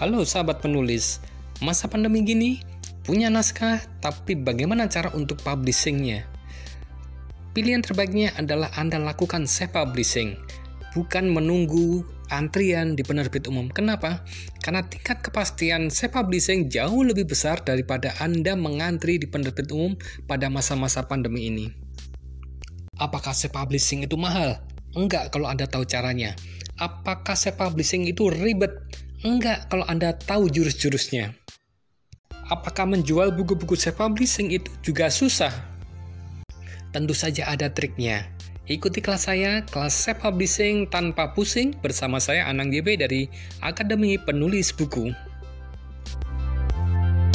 Halo sahabat penulis, masa pandemi gini punya naskah tapi bagaimana cara untuk publishingnya? Pilihan terbaiknya adalah Anda lakukan self-publishing, bukan menunggu antrian di penerbit umum. Kenapa? Karena tingkat kepastian self-publishing jauh lebih besar daripada Anda mengantri di penerbit umum pada masa-masa pandemi ini. Apakah self-publishing itu mahal? Enggak kalau Anda tahu caranya. Apakah self-publishing itu ribet? Enggak, kalau Anda tahu jurus-jurusnya. Apakah menjual buku-buku self-publishing itu juga susah? Tentu saja ada triknya. Ikuti kelas saya, kelas self-publishing tanpa pusing bersama saya Anang YB dari Akademi Penulis Buku.